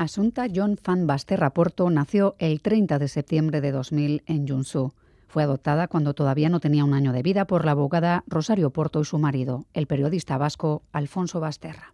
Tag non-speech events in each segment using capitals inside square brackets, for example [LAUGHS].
Asunta John Van Basterra Porto nació el 30 de septiembre de 2000 en Junsu. Fue adoptada cuando todavía no tenía un año de vida por la abogada Rosario Porto y su marido, el periodista vasco Alfonso Basterra.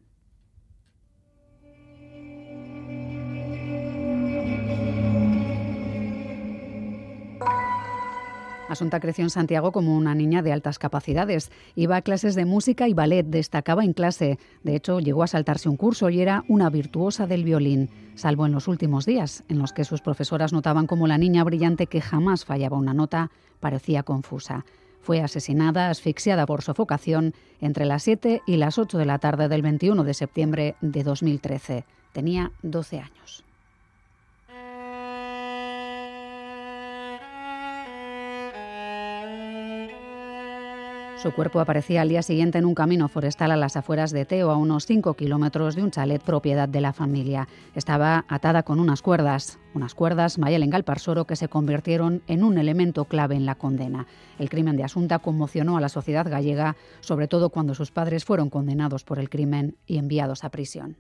Asunta creció en Santiago como una niña de altas capacidades. Iba a clases de música y ballet, destacaba en clase. De hecho, llegó a saltarse un curso y era una virtuosa del violín, salvo en los últimos días, en los que sus profesoras notaban como la niña brillante que jamás fallaba una nota parecía confusa. Fue asesinada, asfixiada por sofocación, entre las 7 y las 8 de la tarde del 21 de septiembre de 2013. Tenía 12 años. Su cuerpo aparecía al día siguiente en un camino forestal a las afueras de Teo, a unos 5 kilómetros de un chalet propiedad de la familia. Estaba atada con unas cuerdas, unas cuerdas Mayel Galparsoro que se convirtieron en un elemento clave en la condena. El crimen de Asunta conmocionó a la sociedad gallega, sobre todo cuando sus padres fueron condenados por el crimen y enviados a prisión.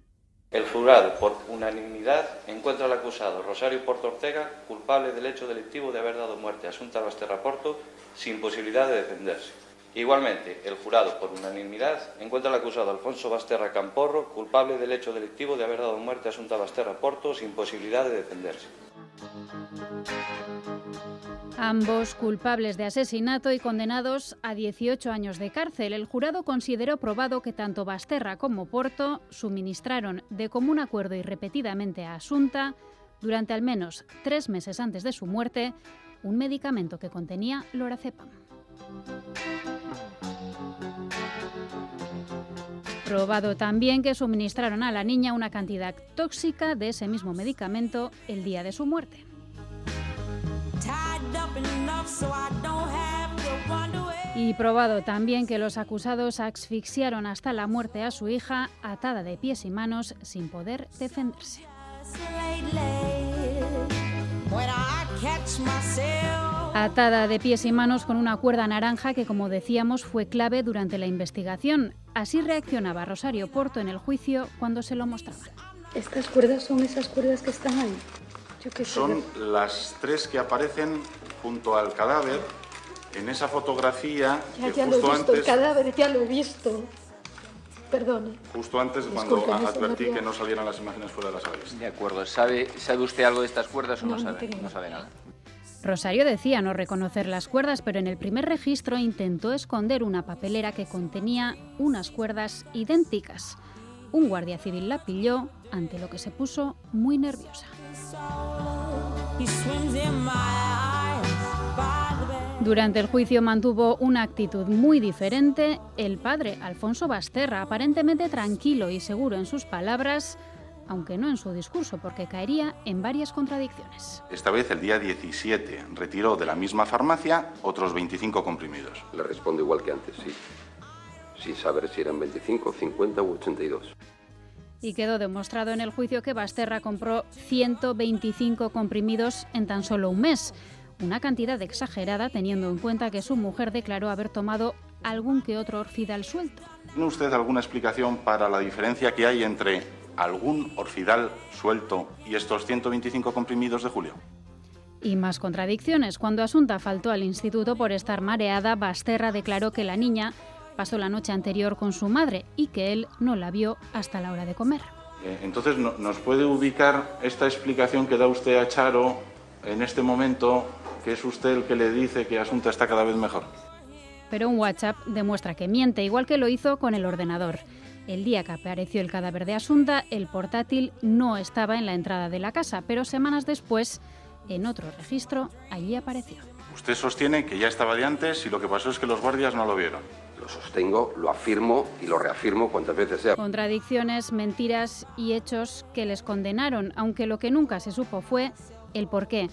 El jurado, por unanimidad, encuentra al acusado Rosario Porto Ortega culpable del hecho delictivo de haber dado muerte a Asunta Basterra Porto sin posibilidad de defenderse. Igualmente, el jurado, por unanimidad, encuentra al acusado Alfonso Basterra Camporro culpable del hecho delictivo de haber dado muerte a Asunta Basterra Porto sin posibilidad de defenderse. Ambos culpables de asesinato y condenados a 18 años de cárcel. El jurado consideró probado que tanto Basterra como Porto suministraron de común acuerdo y repetidamente a Asunta, durante al menos tres meses antes de su muerte, un medicamento que contenía lorazepam. Probado también que suministraron a la niña una cantidad tóxica de ese mismo medicamento el día de su muerte. Y probado también que los acusados asfixiaron hasta la muerte a su hija atada de pies y manos sin poder defenderse. Atada de pies y manos con una cuerda naranja que, como decíamos, fue clave durante la investigación. Así reaccionaba Rosario Porto en el juicio cuando se lo mostraban. ¿Estas cuerdas son esas cuerdas que están ahí? son las tres que aparecen junto al cadáver en esa fotografía ya, que justo lo he visto, antes... el cadáver ya lo he visto. Perdone. Justo antes, cuando advertí que no salieran las imágenes fuera de la sala. De acuerdo. ¿Sabe, ¿Sabe usted algo de estas cuerdas o no, sabe? No sabe nada. Rosario decía no reconocer las cuerdas, pero en el primer registro intentó esconder una papelera que contenía unas cuerdas idénticas. Un guardia civil la pilló, ante lo que se puso muy nerviosa. Durante el juicio mantuvo una actitud muy diferente el padre, Alfonso Basterra, aparentemente tranquilo y seguro en sus palabras, aunque no en su discurso, porque caería en varias contradicciones. Esta vez, el día 17, retiró de la misma farmacia otros 25 comprimidos. Le respondo igual que antes, sí. Sin saber si eran 25, 50 u 82. Y quedó demostrado en el juicio que Basterra compró 125 comprimidos en tan solo un mes. Una cantidad exagerada teniendo en cuenta que su mujer declaró haber tomado algún que otro orfidal suelto. ¿Tiene usted alguna explicación para la diferencia que hay entre algún orfidal suelto y estos 125 comprimidos de julio. Y más contradicciones. Cuando Asunta faltó al instituto por estar mareada, Basterra declaró que la niña pasó la noche anterior con su madre y que él no la vio hasta la hora de comer. Eh, entonces, ¿nos puede ubicar esta explicación que da usted a Charo en este momento, que es usted el que le dice que Asunta está cada vez mejor? Pero un WhatsApp demuestra que miente, igual que lo hizo con el ordenador. El día que apareció el cadáver de Asunta, el portátil no estaba en la entrada de la casa, pero semanas después, en otro registro, allí apareció. Usted sostiene que ya estaba de antes y lo que pasó es que los guardias no lo vieron. Lo sostengo, lo afirmo y lo reafirmo cuantas veces sea. Contradicciones, mentiras y hechos que les condenaron, aunque lo que nunca se supo fue el por qué.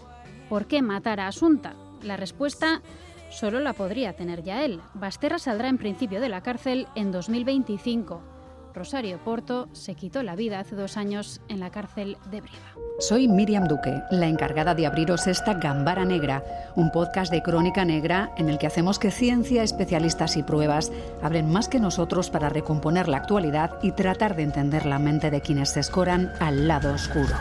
¿Por qué matar a Asunta? La respuesta solo la podría tener ya él. Basterra saldrá en principio de la cárcel en 2025 Rosario Porto se quitó la vida hace dos años en la cárcel de Briva. Soy Miriam Duque, la encargada de abriros esta Gambara Negra, un podcast de crónica negra en el que hacemos que ciencia, especialistas y pruebas abren más que nosotros para recomponer la actualidad y tratar de entender la mente de quienes se escoran al lado oscuro.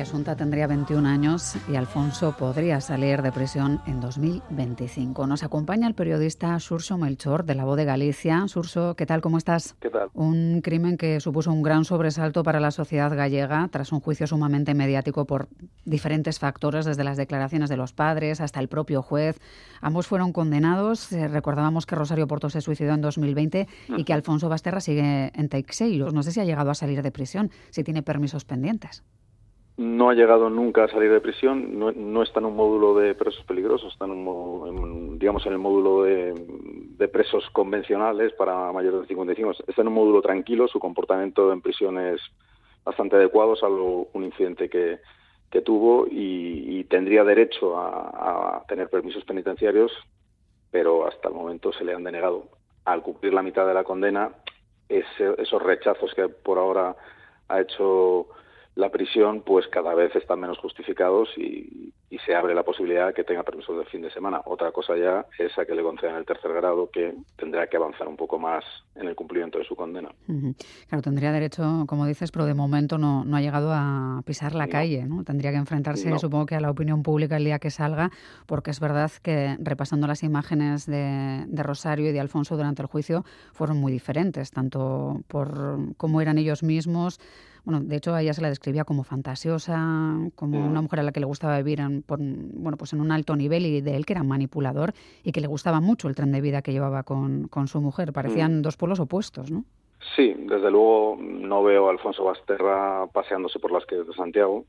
Asunta tendría 21 años y Alfonso podría salir de prisión en 2025. Nos acompaña el periodista Surso Melchor de La Voz de Galicia. Surso, ¿qué tal? ¿Cómo estás? ¿Qué tal? Un crimen que supuso un gran sobresalto para la sociedad gallega tras un juicio sumamente mediático por diferentes factores, desde las declaraciones de los padres hasta el propio juez. Ambos fueron condenados. Eh, recordábamos que Rosario Porto se suicidó en 2020 y que Alfonso Basterra sigue en Teixeiros. No sé si ha llegado a salir de prisión, si tiene permisos pendientes no ha llegado nunca a salir de prisión, no, está en un módulo de presos peligrosos, está en, un, digamos en el módulo de, presos convencionales para mayores de 55. Está en un módulo tranquilo, su comportamiento en prisión es bastante adecuado, salvo un incidente que, tuvo y, tendría derecho a, tener permisos penitenciarios, pero hasta el momento se le han denegado. Al cumplir la mitad de la condena, esos rechazos que por ahora ha hecho la prisión pues cada vez están menos justificados y, se abre la posibilidad de que tenga permisos de fin de semana. Otra cosa ya es a que le concedan el tercer grado que tendrá que avanzar un poco más en el cumplimiento de su condena. Claro, tendría derecho, como dices, pero de momento no, no ha llegado a pisar la calle, ¿no? Tendría que enfrentarse, supongo que a la opinión pública el día que salga, porque es verdad que repasando las imágenes de, de Rosario y de Alfonso durante el juicio fueron muy diferentes, tanto por cómo eran ellos mismos, bueno, de hecho a ella se la describía como fantasiosa, como mm. una mujer a la que le gustaba vivir en, bueno, pues en un alto nivel y de él que era manipulador y que le gustaba mucho el tren de vida que llevaba con, con su mujer. Parecían mm. dos pueblos opuestos, ¿no? Sí, desde luego no veo a Alfonso Basterra paseándose por las calles de Santiago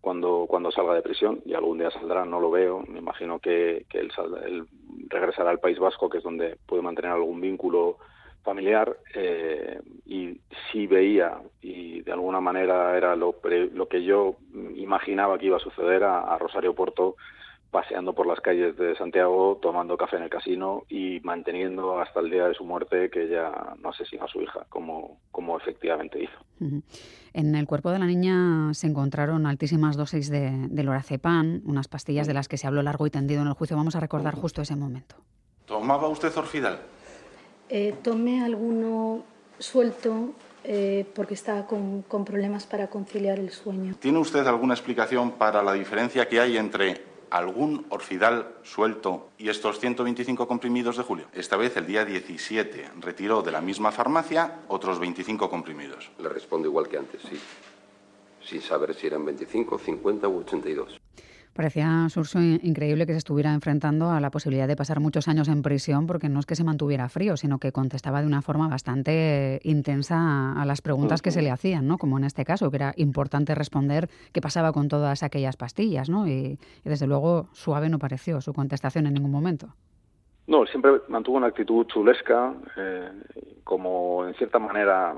cuando, cuando salga de prisión, y algún día saldrá, no lo veo. Me imagino que, que él, él regresará al País Vasco, que es donde puede mantener algún vínculo familiar eh, y sí veía y de alguna manera era lo, lo que yo imaginaba que iba a suceder a, Rosario Porto paseando por las calles de Santiago, tomando café en el casino y manteniendo hasta el día de su muerte que ella no asesinó a su hija, como, como efectivamente hizo. En el cuerpo de la niña se encontraron altísimas dosis de, de lorazepam, unas pastillas de las que se habló largo y tendido en el juicio. Vamos a recordar justo ese momento. ¿Tomaba usted orfidal? Eh, tomé alguno suelto eh, porque estaba con, con, problemas para conciliar el sueño. ¿Tiene usted alguna explicación para la diferencia que hay entre algún orfidal suelto y estos 125 comprimidos de julio? Esta vez, el día 17, retiró de la misma farmacia otros 25 comprimidos. Le respondo igual que antes, sí. Sin saber si eran 25, 50 u 82. Parecía Surso increíble que se estuviera enfrentando a la posibilidad de pasar muchos años en prisión porque no es que se mantuviera frío, sino que contestaba de una forma bastante intensa a las preguntas que se le hacían, ¿no? Como en este caso, que era importante responder qué pasaba con todas aquellas pastillas, ¿no? Y, desde luego suave no pareció su contestación en ningún momento. No, siempre mantuvo una actitud chulesca, eh, como en cierta manera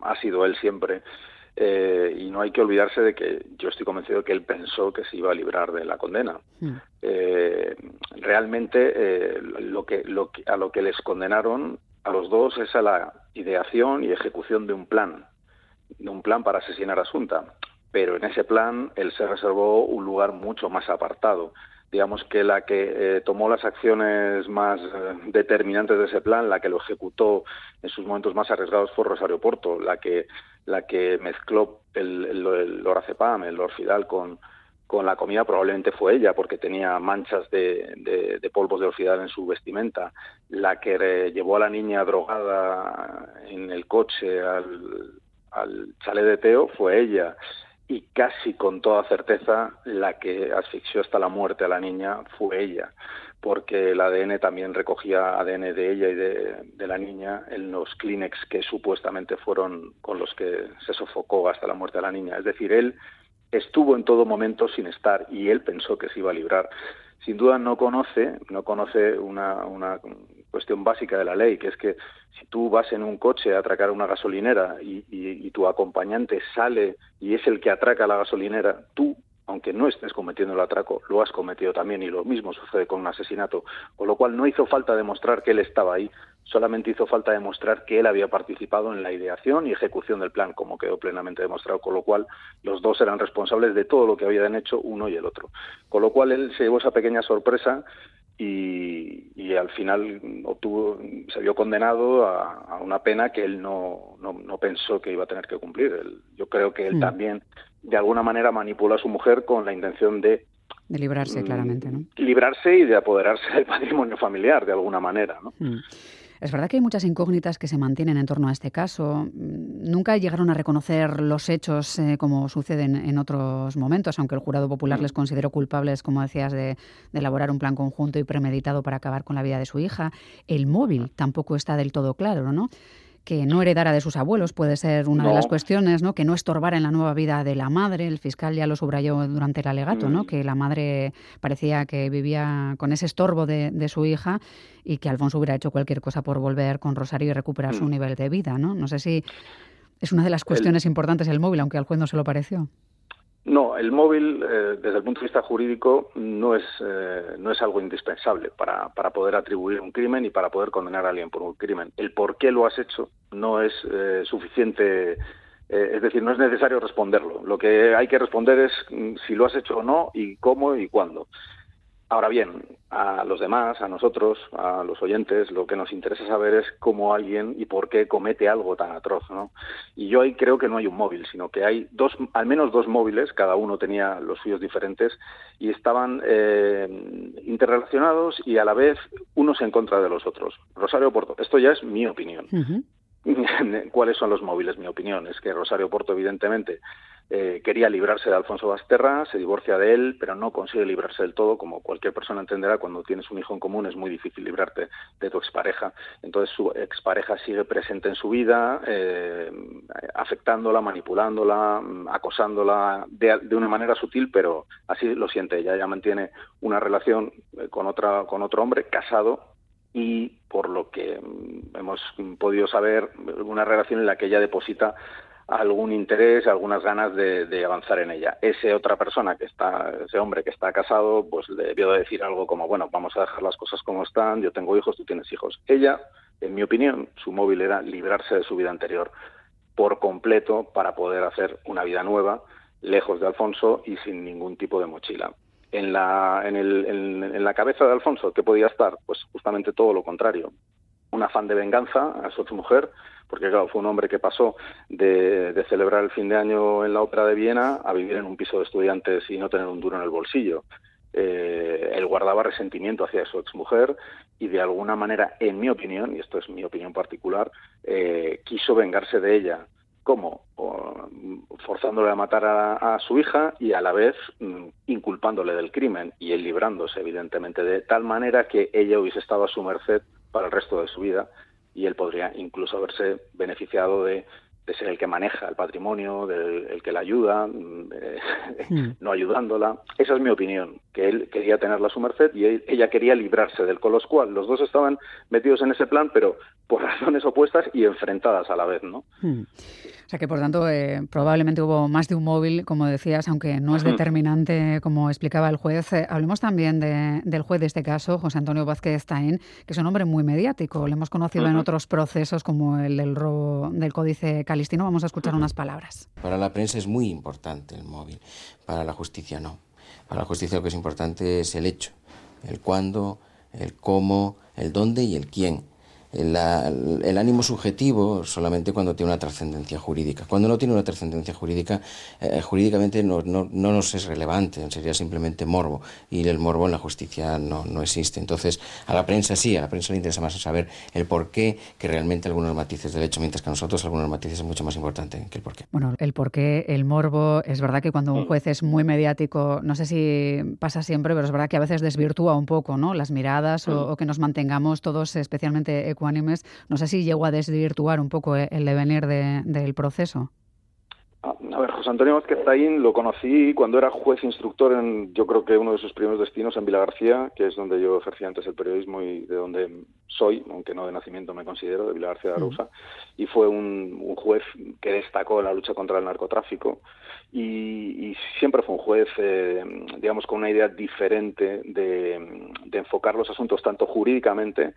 ha sido él siempre. Eh, y no hay que olvidarse de que yo estoy convencido de que él pensó que se iba a librar de la condena. Hmm. Eh, realmente eh, lo, que, lo a lo que les condenaron a los dos es a la ideación y ejecución de un plan, de un plan para asesinar a Asunta. Pero en ese plan él se reservó un lugar mucho más apartado digamos que la que eh, tomó las acciones más eh, determinantes de ese plan, la que lo ejecutó en sus momentos más arriesgados fue Rosario Porto, la que la que mezcló el, el, el el orfidal con, con la comida probablemente fue ella, porque tenía manchas de, de, polvos de orfidal en su vestimenta. La que eh, llevó a la niña drogada en el coche al, al chalet de Teo fue ella y casi con toda certeza la que asfixió hasta la muerte a la niña fue ella, porque el ADN también recogía ADN de ella y de, la niña en los Kleenex que supuestamente fueron con los que se sofocó hasta la muerte a la niña. Es decir, él estuvo en todo momento sin estar y él pensó que se iba a librar. Sin duda no conoce, no conoce una, una cuestión básica de la ley, que es que si tú vas en un coche a atracar una gasolinera y, tu acompañante sale y es el que atraca la gasolinera, tú aunque no estés cometiendo el atraco, lo has cometido también y lo mismo sucede con un asesinato, con lo cual no hizo falta demostrar que él estaba ahí, solamente hizo falta demostrar que él había participado en la ideación y ejecución del plan, como quedó plenamente demostrado, con lo cual los dos eran responsables de todo lo que habían hecho uno y el otro. Con lo cual él se llevó esa pequeña sorpresa y, al final obtuvo, se vio condenado a, una pena que él no, no, pensó que iba a tener que cumplir. yo creo que él mm. también, de alguna manera, manipuló a su mujer con la intención de de librarse, claramente, ¿no? Librarse y de apoderarse del [LAUGHS] patrimonio familiar, de alguna manera, ¿no? Mm. Es verdad que hay muchas incógnitas que se mantienen en torno a este caso. Nunca llegaron a reconocer los hechos eh, como suceden en otros momentos, aunque el jurado popular les consideró culpables, como decías, de, de, elaborar un plan conjunto y premeditado para acabar con la vida de su hija. El móvil tampoco está del todo claro, ¿no? Que no heredara de sus abuelos puede ser una de las cuestiones, ¿no? Que no estorbara en la nueva vida de la madre. El fiscal ya lo subrayó durante el alegato, ¿no? Mm. Que la madre parecía que vivía con ese estorbo de, su hija y que Alfonso hubiera hecho cualquier cosa por volver con Rosario y recuperar su mm. nivel de vida, ¿no? No sé si es una de las cuestiones importantes el móvil, aunque al juez no se lo pareció. No, el móvil, eh, desde el punto de vista jurídico, no es, eh, no es algo indispensable para, para, poder atribuir un crimen y para poder condenar a alguien por un crimen. El por qué lo has hecho no es eh, suficiente, es decir, no es necesario responderlo. Lo que hay que responder es mm, si lo has hecho o no y cómo y cuándo. Ahora bien, a los demás, a nosotros, a los oyentes, lo que nos interesa saber es cómo alguien y por qué comete algo tan atroz, ¿no? Y yo ahí creo que no hay un móvil, sino que hay dos, al menos dos móviles, cada uno tenía los suyos diferentes y estaban eh, interrelacionados y a la vez unos en contra de los otros. Rosario Porto, esto ya es mi opinión. [LAUGHS] ¿Cuáles son los móviles? Mi opinión es que Rosario Porto, evidentemente, eh, quería librarse de Alfonso Basterra, se divorcia de él, pero no consigue librarse del todo, como cualquier persona entenderá, cuando tienes un hijo en común es muy difícil librarte de tu expareja. Entonces su expareja sigue presente en su vida, eh, afectándola, manipulándola, mm, acosándola de, una manera sutil, pero así lo siente ella. Ella mantiene una relación eh, con, otra, con otro hombre casado y por lo que mm, hemos podido saber, una relación en la que ella deposita algún interés, algunas ganas de, avanzar en ella. Ese otra persona que está, ese hombre que está casado, pues le debió decir algo como, bueno, vamos a dejar las cosas como están, yo tengo hijos, tú tienes hijos. Ella, en mi opinión, su móvil era librarse de su vida anterior por completo para poder hacer una vida nueva, lejos de Alfonso y sin ningún tipo de mochila. En la, en, el, en la cabeza de Alfonso, ¿qué podía estar? Pues justamente todo lo contrario. Un afán de venganza a su mujer, porque claro, fue un hombre que pasó de, celebrar el fin de año en la Ópera de Viena a vivir en un piso de estudiantes y no tener un duro en el bolsillo. Eh, él guardaba resentimiento hacia su exmujer y de alguna manera, en mi opinión, y esto es mi opinión particular, eh, quiso vengarse de ella. ¿Cómo? forzándole a matar a, su hija y a la vez mm, inculpándole del crimen y él librándose, evidentemente, de tal manera que ella hubiese estado a su merced para el resto de su vida y él podría incluso haberse beneficiado de, ser el que maneja el patrimonio, del el que la ayuda, mm, eh, hmm. [LAUGHS] no ayudándola. Esa es mi opinión, que él quería tenerla a su merced y ella quería librarse del con los cual los dos estaban metidos en ese plan, pero por [LAUGHS] razones opuestas y enfrentadas a la vez, ¿no? Hmm. O sea que, por tanto, eh, probablemente hubo más de un móvil, como decías, aunque no es determinante, como explicaba el juez. Eh, hablemos también del juez de este caso, José Antonio Vázquez Taín, que es un hombre muy mediático. Lo hemos conocido en otros procesos, como el del robo del Códice Calistino. Vamos a escuchar unas palabras. Para la prensa es muy importante el móvil, para la justicia no. Para la justicia lo que es importante es el hecho, el cuándo, el cómo, el dónde y el quién el ánimo subjetivo solamente cuando tiene una trascendencia jurídica. Cuando no tiene una trascendencia jurídica, eh, jurídicamente no, no, no, nos es relevante, sería simplemente morbo. Y el morbo en la justicia no, no existe. Entonces, a la prensa sí, a la prensa le interesa más saber el por qué que realmente algunos matices del hecho, mientras que a nosotros algunos matices es mucho más importante que el por qué. Bueno, el por qué, el morbo, es verdad que cuando un juez es muy mediático, no sé si pasa siempre, pero es verdad que a veces desvirtúa un poco ¿no? las miradas o, o que nos mantengamos todos especialmente no sé si llegó a desvirtuar un poco eh, el devenir del proceso. A, A ver, José Antonio Vázquez lo conocí cuando era juez instructor en, yo creo que uno de sus primeros destinos en Vila García, que es donde yo ejercía antes el periodismo y de donde soy, aunque no de nacimiento me considero, de Vila García de Arousa, y fue un, juez que destacó en la lucha contra el narcotráfico. Y, siempre fue un juez, eh, digamos, con una idea diferente de, de enfocar los asuntos tanto jurídicamente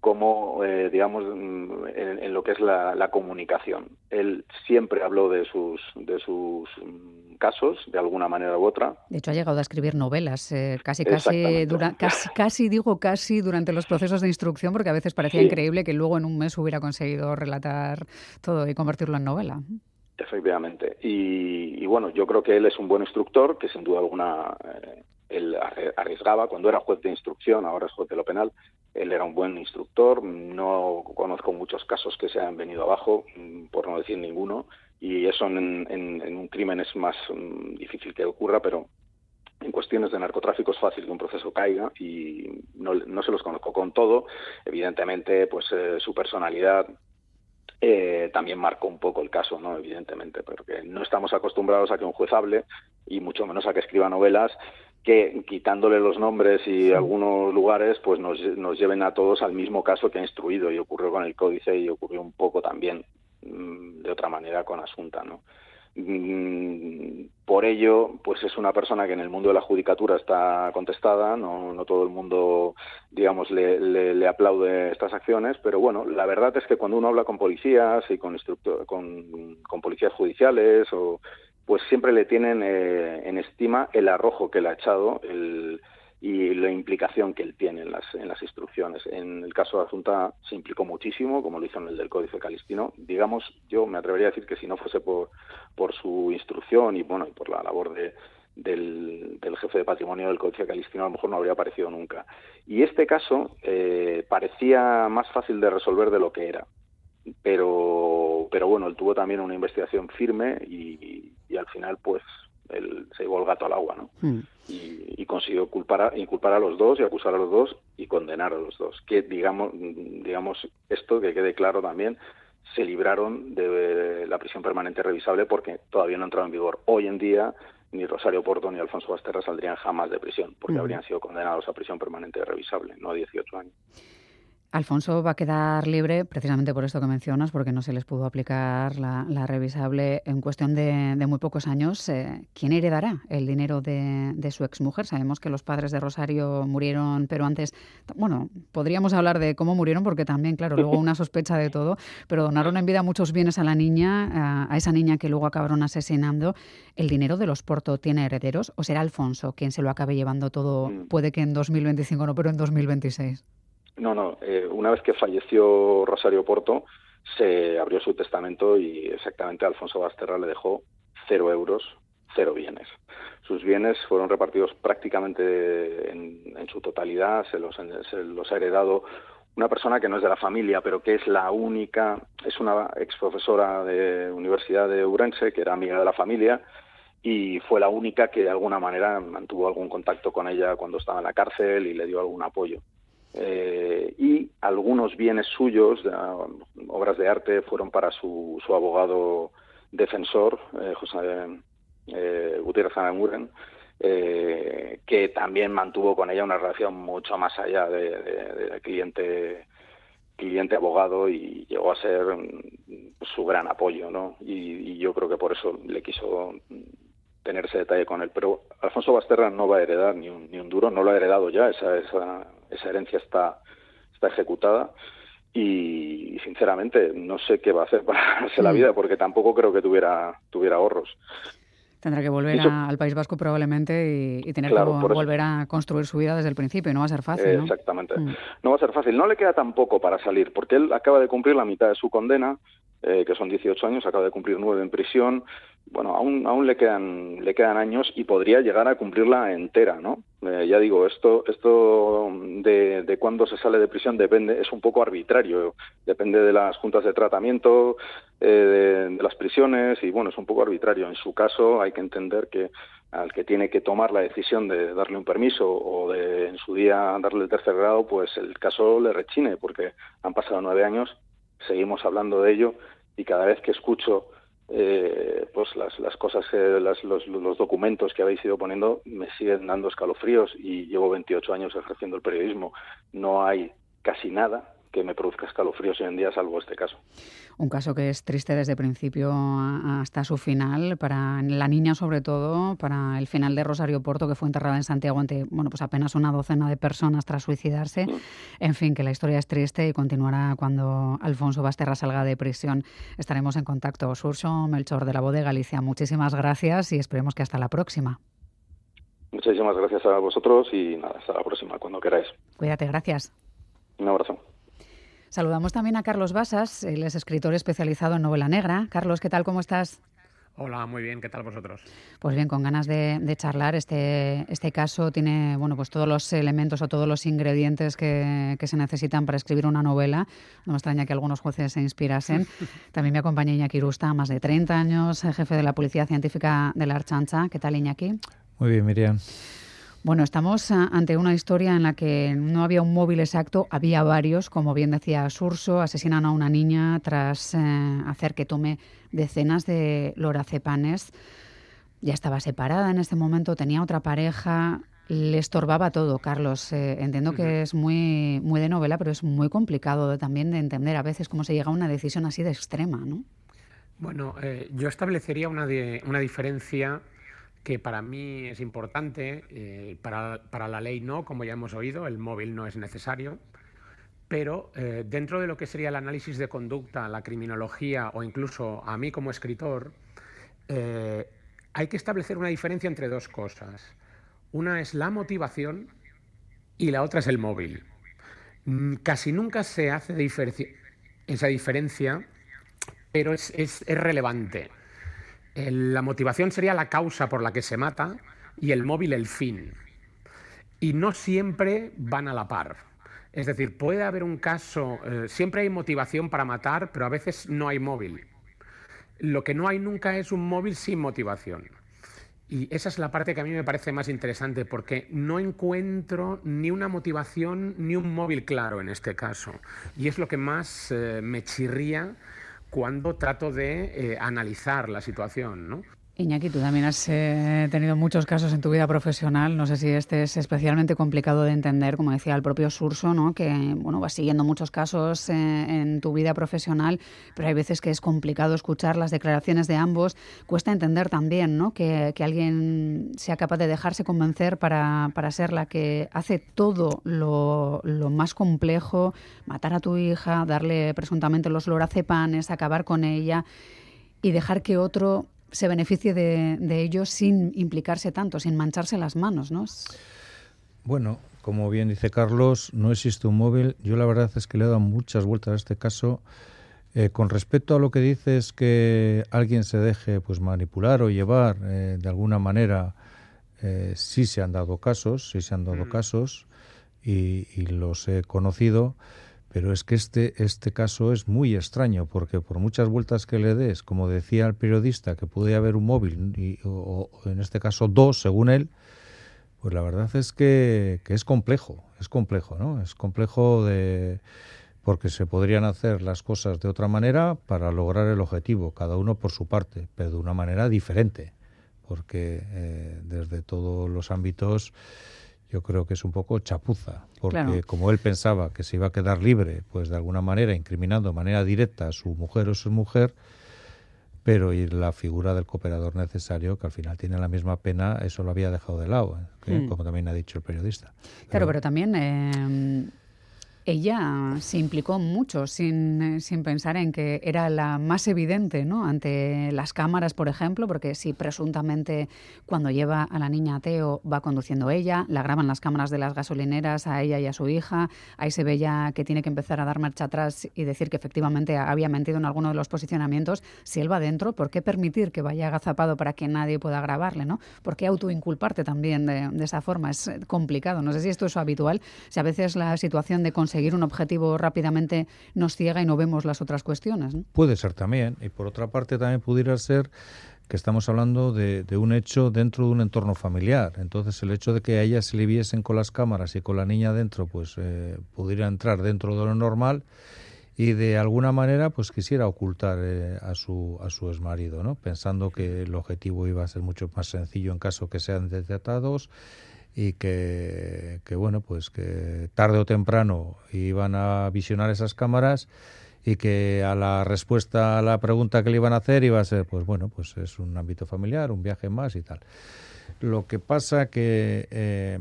como, eh, digamos, mm, en, lo que es la, comunicación. Él siempre habló de sus, de sus mm, casos, de alguna manera u otra. De hecho, ha llegado a escribir novelas, eh, casi, casi, [LAUGHS] casi, casi, digo casi, durante los procesos de instrucción, porque a veces parecía increíble que luego en un mes hubiera conseguido relatar todo y convertirlo en novela. Efectivamente. Y, bueno, yo creo que él es un buen instructor, que sin duda alguna eh, él arriesgaba cuando era juez de instrucción, ahora es juez de lo penal, él era un buen instructor, no conozco muchos casos que se han venido abajo, mm, por no decir ninguno, y eso en, un crimen es más mm, difícil que ocurra, pero en cuestiones de narcotráfico es fácil que un proceso caiga y no, se los conozco con todo. Evidentemente, pues eh, su personalidad eh, también marcó un poco el caso, ¿no? Evidentemente, porque no estamos acostumbrados a que un juez hable y mucho menos a que escriba novelas que quitándole los nombres y algunos lugares, pues nos, nos, lleven a todos al mismo caso que ha instruido y ocurrió con el códice y ocurrió un poco también mm, de otra manera con Asunta, ¿no? Mm, por ello, pues es una persona que en el mundo de la judicatura está contestada, no, no todo el mundo, digamos, le, le, aplaude estas acciones, pero bueno, la verdad es que cuando uno habla con policías y con, con, con policías judiciales o pues siempre le tienen eh, en estima el arrojo que le ha echado y la implicación que él tiene en las, en las instrucciones. En el caso de Azunta se implicó muchísimo, como lo hizo en el del Códice Calistino. Digamos, yo me atrevería a decir que si no fuese por, por su instrucción y bueno y por la labor de, del, jefe de patrimonio del Códice Calistino a lo mejor no habría aparecido nunca. Y este caso eh, parecía más fácil de resolver de lo que era pero pero bueno él tuvo también una investigación firme y, y al final pues él se llevó el gato al agua no hmm. y, y, consiguió culpar a, inculpar a los dos y acusar a los dos y condenar a los dos que digamos digamos esto que quede claro también se libraron de la prisión permanente revisable porque todavía no ha entrado en vigor hoy en día ni Rosario Porto ni Alfonso Basterra saldrían jamás de prisión porque hmm. habrían sido condenados a prisión permanente revisable no a 18 años Alfonso va a quedar libre precisamente por esto que mencionas, porque no se les pudo aplicar la, revisable en cuestión de, muy pocos años. Eh, ¿Quién heredará el dinero de, su exmujer? Sabemos que los padres de Rosario murieron, pero antes, bueno, podríamos hablar de cómo murieron, porque también, claro, luego una sospecha de todo, pero donaron en vida muchos bienes a la niña, a, esa niña que luego acabaron asesinando. ¿El dinero de los Porto tiene herederos o será Alfonso quien se lo acabe llevando todo? Mm. Puede que en 2025 no, pero en 2026. No, no. Eh, una vez que falleció Rosario Porto, se abrió su testamento y exactamente Alfonso Basterra le dejó cero euros, cero bienes. Sus bienes fueron repartidos prácticamente en, su totalidad, se los, ha heredado una persona que no es de la familia, pero que es la única, es una ex profesora de Universidad de Urense, que era amiga de la familia, y fue la única que de alguna manera mantuvo algún contacto con ella cuando estaba en la cárcel y le dio algún apoyo. Eh, y algunos bienes suyos, obras de arte, fueron para su, su abogado defensor, eh, José eh, Gutiérrez Anamuren, eh, que también mantuvo con ella una relación mucho más allá de, cliente cliente abogado y llegó a ser mm, su gran apoyo, ¿no? Y, yo creo que por eso le quiso tener ese detalle con él. Pero Alfonso Basterra no va a heredar ni un, ni un duro, no lo ha heredado ya, esa, esa, esa herencia está, está ejecutada y sinceramente no sé qué va a hacer [LAUGHS] para ganarse la mm. vida porque tampoco creo que tuviera, tuviera ahorros. Tendrá que volver al País Vasco probablemente y, tener que volver a construir su vida desde el principio. No va a ser fácil. ¿no? Exactamente. Mm. No va a ser fácil. No le queda tampoco para salir porque él acaba de cumplir la mitad de su condena, eh, que son 18 años, acaba de cumplir nueve en prisión bueno, aún, le quedan, le quedan años y podría llegar a cumplirla entera, ¿no? Eh, ya digo, esto, esto de, de cuándo se sale de prisión depende, es un poco arbitrario, depende de las juntas de tratamiento, eh, de, las prisiones y bueno, es un poco arbitrario. En su caso hay que entender que al que tiene que tomar la decisión de darle un permiso o de en su día darle el tercer grado, pues el caso le rechine porque han pasado nueve años, seguimos hablando de ello y cada vez que escucho eh, pues las, las cosas, las, los, los, documentos que habéis ido poniendo me siguen dando escalofríos y llevo 28 años ejerciendo el periodismo. No hay casi nada que me produzca escalofríos hoy en día, salvo este caso. Un caso que es triste desde principio hasta su final, para la niña sobre todo, para el final de Rosario Porto, que fue enterrada en Santiago ante bueno, pues apenas una docena de personas tras suicidarse. Mm. En fin, que la historia es triste y continuará cuando Alfonso Basterra salga de prisión. Estaremos en contacto. Surso Melchor de la Voz de Galicia, muchísimas gracias y esperemos que hasta la próxima. Muchísimas gracias a vosotros y nada, hasta la próxima, cuando queráis. Cuídate, gracias. Un abrazo. Saludamos también a Carlos Basas, él es escritor especializado en novela negra. Carlos, ¿qué tal? ¿Cómo estás? Hola, muy bien, ¿qué tal vosotros? Pues bien, con ganas de, charlar. Este, este caso tiene bueno, pues todos los elementos o todos los ingredientes que, se necesitan para escribir una novela. No me extraña que algunos jueces se inspirasen. [LAUGHS] También me acompaña Iñaki Rusta, más de 30 años, jefe de la Policía Científica de la Archancha. ¿Qué tal, Iñaki? Muy bien, Miriam. Bueno, estamos ah, ante una historia en la que no había un móvil exacto, había varios, como bien decía Surso, asesinan a una niña tras eh, hacer que tome decenas de lorazepanes. Ya estaba separada en este momento, tenía otra pareja, le estorbaba todo, Carlos. Eh, entiendo que es muy, muy de novela, pero es muy complicado también de entender a veces cómo se llega a una decisión así de extrema, ¿no? Bueno, eh, yo establecería una, una diferencia que para mí es importante, eh, para, para, la ley no, como ya hemos oído, el móvil no es necesario, pero eh, dentro de lo que sería el análisis de conducta, la criminología o incluso a mí como escritor, eh, hay que establecer una diferencia entre dos cosas. Una es la motivación y la otra es el móvil. Mm, casi nunca se hace esa diferencia, pero es, es, es relevante la motivación sería la causa por la que se mata y el móvil el fin. Y no siempre van a la par. Es decir, puede haber un caso, eh, siempre hay motivación para matar, pero a veces no hay móvil. Lo que no hay nunca es un móvil sin motivación. Y esa es la parte que a mí me parece más interesante, porque no encuentro ni una motivación ni un móvil claro en este caso. Y es lo que más eh, me chirría cuando trato de eh, analizar la situación, ¿no? Iñaki, tú también has eh, tenido muchos casos en tu vida profesional. No sé si este es especialmente complicado de entender, como decía el propio Surso, ¿no? que bueno, vas siguiendo muchos casos eh, en tu vida profesional, pero hay veces que es complicado escuchar las declaraciones de ambos. Cuesta entender también ¿no? que, alguien sea capaz de dejarse convencer para, para ser la que hace todo lo, lo, más complejo, matar a tu hija, darle presuntamente los lorazepanes, acabar con ella y dejar que otro se beneficie de, de ello sin implicarse tanto, sin mancharse las manos, ¿no? Bueno, como bien dice Carlos, no existe un móvil. Yo la verdad es que le he dado muchas vueltas a este caso. Eh, con respecto a lo que dices que alguien se deje pues manipular o llevar eh, de alguna manera, eh, sí se han dado casos, sí se han dado mm. casos y, y, los he conocido. Pero es que este, este caso es muy extraño, porque por muchas vueltas que le des, como decía el periodista, que puede haber un móvil, y, o, en este caso dos, según él, pues la verdad es que, que, es complejo, es complejo, ¿no? Es complejo de porque se podrían hacer las cosas de otra manera para lograr el objetivo, cada uno por su parte, pero de una manera diferente, porque eh, desde todos los ámbitos yo creo que es un poco chapuza, porque como él pensaba que se iba a quedar libre, pues de alguna manera incriminando de manera directa a su mujer o su mujer, pero y la figura del cooperador necesario, que al final tiene la misma pena, eso lo había dejado de lado, ¿eh? hmm. como también ha dicho el periodista. Claro, pero, también eh, ella se implicó mucho sin, sin, pensar en que era la más evidente ¿no? ante las cámaras, por ejemplo, porque si presuntamente cuando lleva a la niña a Teo va conduciendo ella, la graban las cámaras de las gasolineras a ella y a su hija, ahí se ve ya que tiene que empezar a dar marcha atrás y decir que efectivamente había mentido en alguno de los posicionamientos. Si él va dentro, ¿por qué permitir que vaya agazapado para que nadie pueda grabarle? ¿no? ¿Por qué autoinculparte también de, de esa forma? Es complicado. No sé si esto es habitual, si a veces la situación de conseguir un objetivo rápidamente nos ciega y no vemos las otras cuestiones. Puede ser también. Y por otra parte también pudiera ser que estamos hablando de, un hecho dentro de un entorno familiar. Entonces el hecho de que a ella se le viesen con las cámaras y con la niña dentro, pues eh, pudiera entrar dentro de lo normal y de alguna manera pues quisiera ocultar eh, a su a su exmarido, ¿no? Pensando que el objetivo iba a ser mucho más sencillo en caso que sean detectados y que, que bueno, pues que tarde o temprano iban a visionar esas cámaras y que a la respuesta a la pregunta que le iban a hacer iba a ser, pues bueno, pues es un ámbito familiar, un viaje más y tal. Lo que pasa que eh,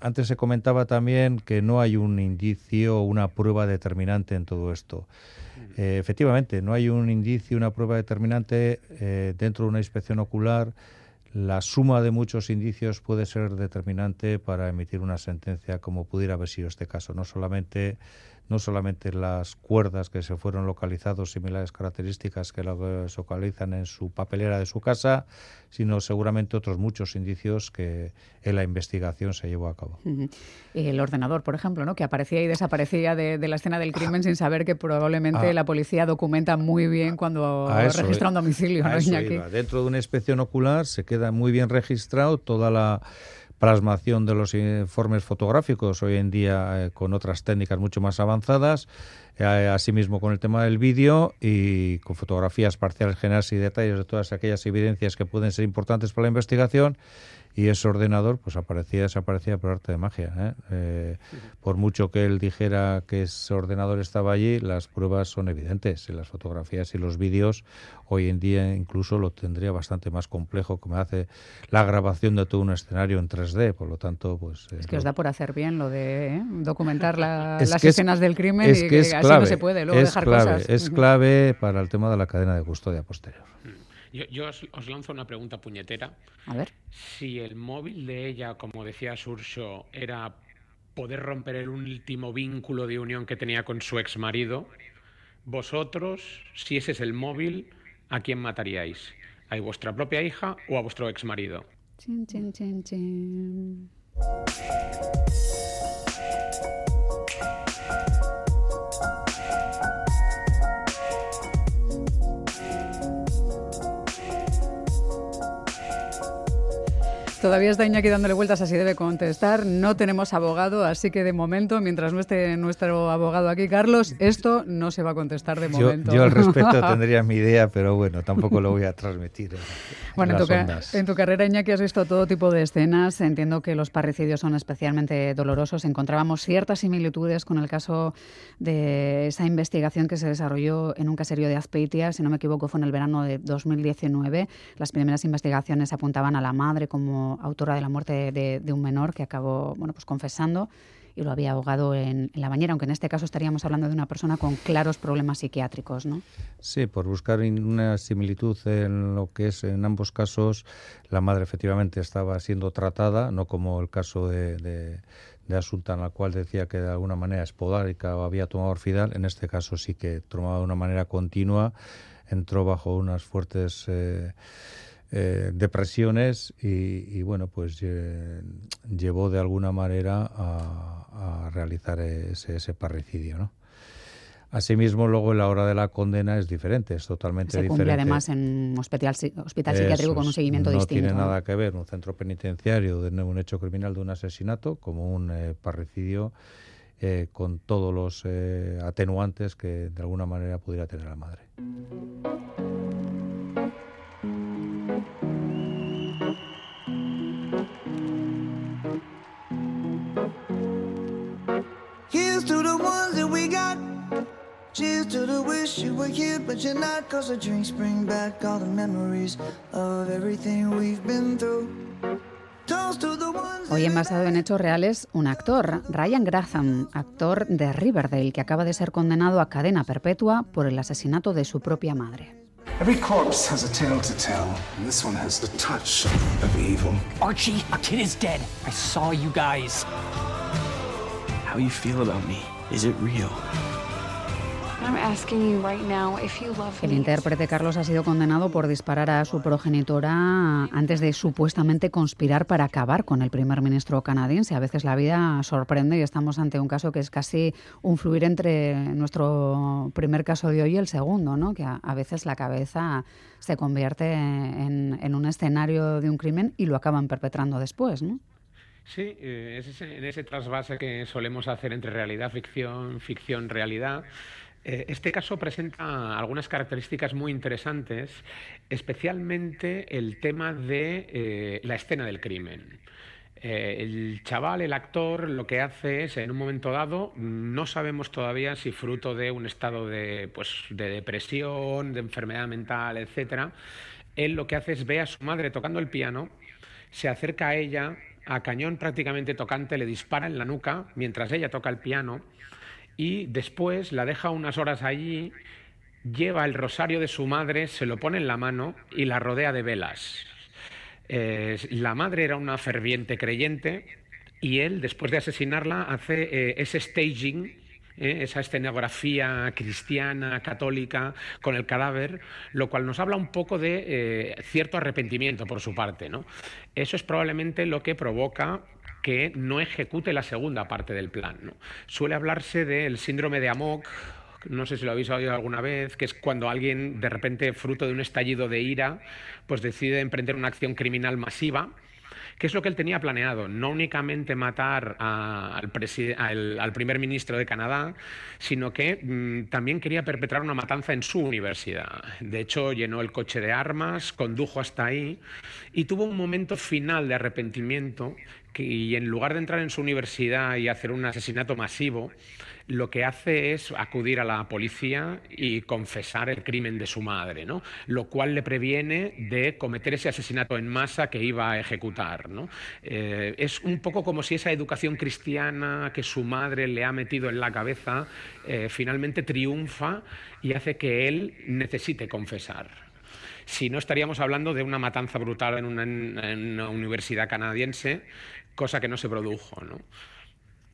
antes se comentaba también que no hay un indicio, una prueba determinante en todo esto. Eh, efectivamente, no hay un indicio, una prueba determinante eh, dentro de una inspección ocular. La suma de muchos indicios puede ser determinante para emitir una sentencia, como pudiera haber sido este caso. No solamente no solamente las cuerdas que se fueron localizados, similares características que se localizan en su papelera de su casa, sino seguramente otros muchos indicios que en la investigación se llevó a cabo. El ordenador, por ejemplo, ¿no? que aparecía y desaparecía de, la escena del crimen sin saber que probablemente ah. la policía documenta muy bien cuando registra un domicilio. Dentro de una inspección ocular se queda muy bien registrado toda la plasmación de los informes fotográficos, hoy en día eh, con otras técnicas mucho más avanzadas, eh, asimismo con el tema del vídeo y con fotografías parciales generales y detalles de todas aquellas evidencias que pueden ser importantes para la investigación y ese ordenador pues aparecía desaparecía por arte de magia. ¿eh? Eh, por mucho que él dijera que ese ordenador estaba allí, las pruebas son evidentes. En las fotografías y los vídeos hoy en día incluso lo tendría bastante más complejo, como hace la grabación de todo un escenario en 3D. Por lo tanto, pues... Es que os da por hacer bien lo de ¿eh? documentar [LAUGHS] las escenas del crimen y que, así no se puede luego dejar cosas. Es clave para el tema de la cadena de custodia posterior. Yo, os, lanzo una pregunta puñetera. A ver. Si el móvil de ella, como decía Surso, era poder romper el último vínculo de unión que tenía con su ex marido, vosotros, si ese es el móvil, ¿a quién mataríais? ¿A vuestra propia hija o a vuestro ex marido? Chin, chin, chin, Todavía está Iñaki dándole vueltas, así debe contestar. No tenemos abogado, así que de momento, mientras no esté nuestro abogado aquí, Carlos, esto no se va a contestar de momento. Yo, al respecto [LAUGHS] tendría mi idea, pero bueno, tampoco lo voy a transmitir. bueno, en, tu, en tu, carrera, Iñaki, has visto todo tipo de escenas. Entiendo que los parricidios son especialmente dolorosos. Encontrábamos ciertas similitudes con el caso de esa investigación que se desarrolló en un caserío de Azpeitia, si no me equivoco, fue en el verano de 2019. Las primeras investigaciones apuntaban a la madre como autora de la muerte de, un menor que acabó bueno, pues confesando y lo había ahogado en, la bañera, aunque en este caso estaríamos hablando de una persona con claros problemas psiquiátricos, ¿no? Sí, por buscar una similitud en lo que es en ambos casos, la madre efectivamente estaba siendo tratada, no como el caso de, de, Asunta, en la cual decía que de alguna manera espodárica o había tomado orfidal, en este caso sí que tomaba de una manera continua, entró bajo unas fuertes... Eh, eh, depresiones y, bueno, pues llevó de alguna manera a, realizar ese, parricidio, ¿no? Asimismo, luego en la hora de la condena es diferente, es totalmente Se diferente. además en un hospital, hospital psiquiátrico con un seguimiento distinto. No tiene nada que ver un centro penitenciario de un hecho criminal de un asesinato como un eh, parricidio eh, con todos los atenuantes que de alguna manera pudiera tener la madre. Hoy en basado en hechos reales, un actor, Ryan Graham, actor de Riverdale, que acaba de ser condenado a cadena perpetua por el asesinato de su propia madre. Every corpse has a tale to tell, and this one has the touch of evil. Archie, a kid is dead. I saw you guys. How you feel about me? Is it real? El intérprete Carlos ha sido condenado por disparar a su progenitora antes de supuestamente conspirar para acabar con el primer ministro canadiense. A veces la vida sorprende y estamos ante un caso que es casi un fluir entre nuestro primer caso de hoy y el segundo, ¿no? que a, veces la cabeza se convierte en, un escenario de un crimen y lo acaban perpetrando después. ¿no? Sí, eh, es en ese trasvase que solemos hacer entre realidad, ficción, ficción, realidad. Eh, este caso presenta algunas características muy interesantes, especialmente el tema de eh, la escena del crimen. Eh, el chaval, el actor, lo que hace es, en un momento dado, no sabemos todavía si fruto de un estado de, pues, de depresión, de enfermedad mental, etc., él lo que hace es ve a su madre tocando el piano, se acerca a ella, a cañón prácticamente tocante, le dispara en la nuca mientras ella toca el piano y después la deja unas horas allí, lleva el rosario de su madre, se lo pone en la mano y la rodea de velas. Eh, la madre era una ferviente creyente y él, después de asesinarla, hace eh, ese staging ¿eh? esa escenografía cristiana, católica, con el cadáver, lo cual nos habla un poco de cierto arrepentimiento por su parte. ¿no? Eso es probablemente lo que provoca que no ejecute la segunda parte del plan. Suele hablarse del síndrome de Amok, no sé si lo habéis oído alguna vez, que es cuando alguien, de repente, fruto de un estallido de ira, pues decide emprender una acción criminal masiva. ¿Qué es lo que él tenía planeado? No únicamente matar al, primer ministro de Canadá, sino que mm, también quería perpetrar una matanza en su universidad. De hecho, llenó el coche de armas, condujo hasta ahí y tuvo un momento final de arrepentimiento y en lugar de entrar en su universidad y hacer un asesinato masivo, lo que hace es acudir a la policía y confesar el crimen de su madre, ¿no? lo cual le previene de cometer ese asesinato en masa que iba a ejecutar. ¿no? Eh, es un poco como si esa educación cristiana que su madre le ha metido en la cabeza eh, finalmente triunfa y hace que él necesite confesar si no estaríamos hablando de una matanza brutal en una, en una, universidad canadiense, cosa que no se produjo. ¿no?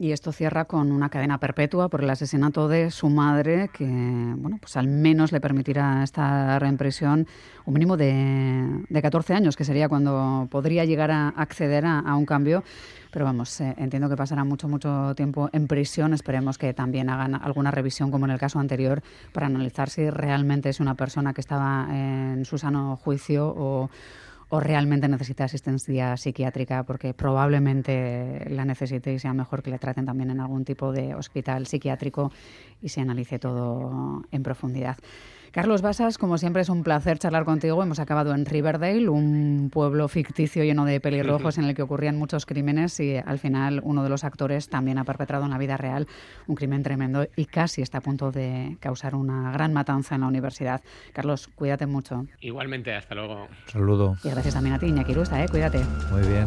Y esto cierra con una cadena perpetua por el asesinato de su madre, que bueno, pues al menos le permitirá estar en prisión un mínimo de, de 14 años, que sería cuando podría llegar a acceder a, un cambio. Pero vamos, eh, entiendo que pasará mucho, mucho tiempo en prisión. Esperemos que también hagan alguna revisión, como en el caso anterior, para analizar si realmente es una persona que estaba en su sano juicio o o realmente necesita asistencia psiquiátrica porque probablemente la necesite y sea mejor que le traten también en algún tipo de hospital psiquiátrico y se analice todo en profundidad. Carlos Basas, como siempre es un placer charlar contigo. Hemos acabado en Riverdale, un pueblo ficticio lleno de pelirrojos en el que ocurrían muchos crímenes y al final uno de los actores también ha perpetrado en la vida real un crimen tremendo y casi está a punto de causar una gran matanza en la universidad. Carlos, cuídate mucho. Igualmente, hasta luego. Saludo. Y gracias también a ti, Iñaki Rusta, ¿eh? cuídate. Muy bien.